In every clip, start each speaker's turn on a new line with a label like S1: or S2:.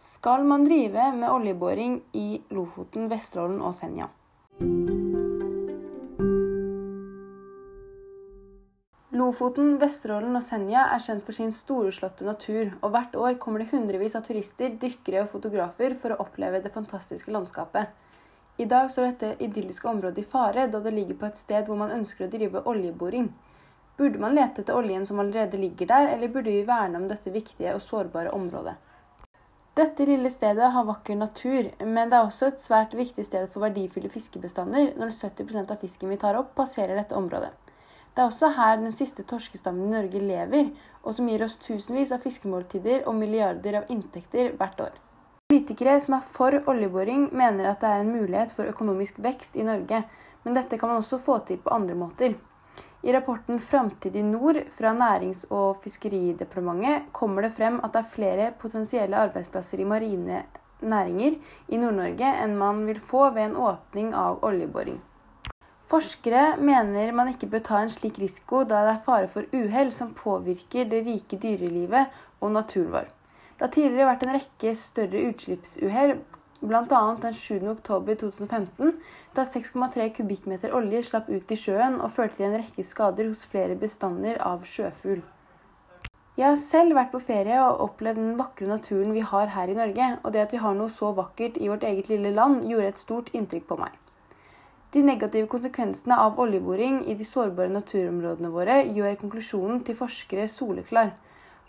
S1: Skal man drive med oljeboring i Lofoten, Vesterålen og Senja? Lofoten, Vesterålen og Senja er kjent for sin storslåtte natur, og hvert år kommer det hundrevis av turister, dykkere og fotografer for å oppleve det fantastiske landskapet. I dag står dette idylliske området i fare, da det ligger på et sted hvor man ønsker å drive oljeboring. Burde man lete etter oljen som allerede ligger der, eller burde vi verne om dette viktige og sårbare området? Dette lille stedet har vakker natur, men det er også et svært viktig sted for verdifulle fiskebestander når 70% av fisken vi tar opp, passerer dette området. Det er også her den siste torskestammen i Norge lever, og som gir oss tusenvis av fiskemåltider og milliarder av inntekter hvert år. Politikere som er for oljeboring, mener at det er en mulighet for økonomisk vekst i Norge, men dette kan man også få til på andre måter. I rapporten 'Framtid i nord' fra Nærings- og fiskeridepartementet kommer det frem at det er flere potensielle arbeidsplasser i marine næringer i Nord-Norge enn man vil få ved en åpning av oljeboring. Forskere mener man ikke bør ta en slik risiko da det er fare for uhell som påvirker det rike dyrelivet og naturen vår. Det har tidligere vært en rekke større utslippsuhell bl.a. den 7. oktober 2015, da 6,3 kubikkmeter olje slapp ut i sjøen og førte til en rekke skader hos flere bestander av sjøfugl. Jeg har selv vært på ferie og opplevd den vakre naturen vi har her i Norge, og det at vi har noe så vakkert i vårt eget lille land, gjorde et stort inntrykk på meg. De negative konsekvensene av oljeboring i de sårbare naturområdene våre gjør konklusjonen til forskere soleklar.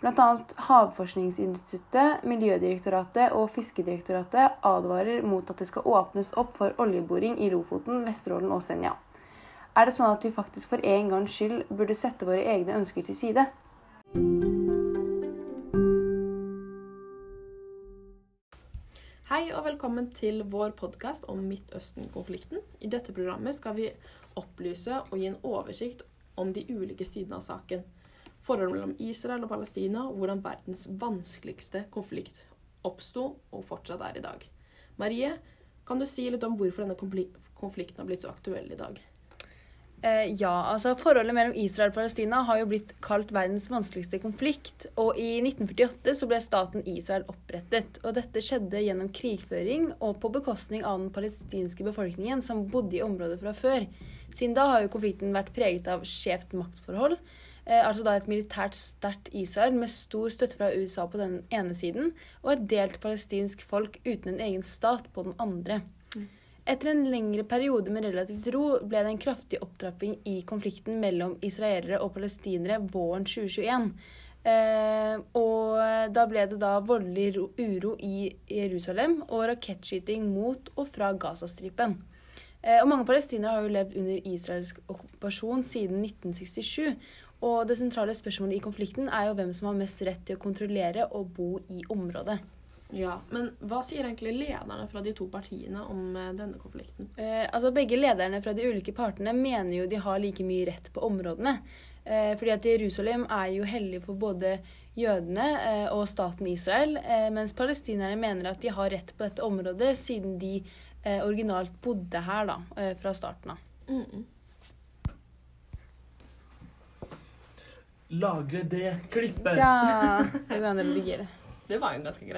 S1: Bl.a. Havforskningsinstituttet, Miljødirektoratet og Fiskedirektoratet advarer mot at det skal åpnes opp for oljeboring i Lofoten, Vesterålen og Senja. Er det sånn at vi faktisk for en gangs skyld burde sette våre egne ønsker til side?
S2: Hei og velkommen til vår podkast om Midtøsten-konflikten. I dette programmet skal vi opplyse og gi en oversikt om de ulike sidene av saken. Forholdet mellom Israel og Palestina, hvordan verdens vanskeligste konflikt oppsto og fortsatt er i dag. Marie, kan du si litt om hvorfor denne konflikten har blitt så aktuell i dag?
S1: Eh, ja, altså Forholdet mellom Israel og Palestina har jo blitt kalt verdens vanskeligste konflikt. Og i 1948 så ble staten Israel opprettet. Og dette skjedde gjennom krigføring og på bekostning av den palestinske befolkningen som bodde i området fra før. Siden da har jo konflikten vært preget av skjevt maktforhold. Eh, altså da et militært sterkt Israel med stor støtte fra USA på den ene siden, og et delt palestinsk folk uten en egen stat på den andre. Etter en lengre periode med relativt ro ble det en kraftig opptrapping i konflikten mellom israelere og palestinere våren 2021. Eh, og da ble det da voldelig uro i Jerusalem og rakettskyting mot og fra Gazastripen. Eh, og mange palestinere har jo levd under israelsk okkupasjon siden 1967. Og det sentrale spørsmålet i konflikten er jo hvem som har mest rett til å kontrollere og bo i området.
S2: Ja, Men hva sier egentlig lederne fra de to partiene om eh, denne konflikten?
S1: Eh, altså Begge lederne fra de ulike partene mener jo de har like mye rett på områdene. Eh, fordi at Jerusalem er jo hellig for både jødene eh, og staten Israel, eh, mens palestinerne mener at de har rett på dette området siden de eh, originalt bodde her da, fra starten av. Mm -mm.
S3: Lagre det klippet.
S1: Ja, det går an å redigere.
S2: Det var jo ganske greit.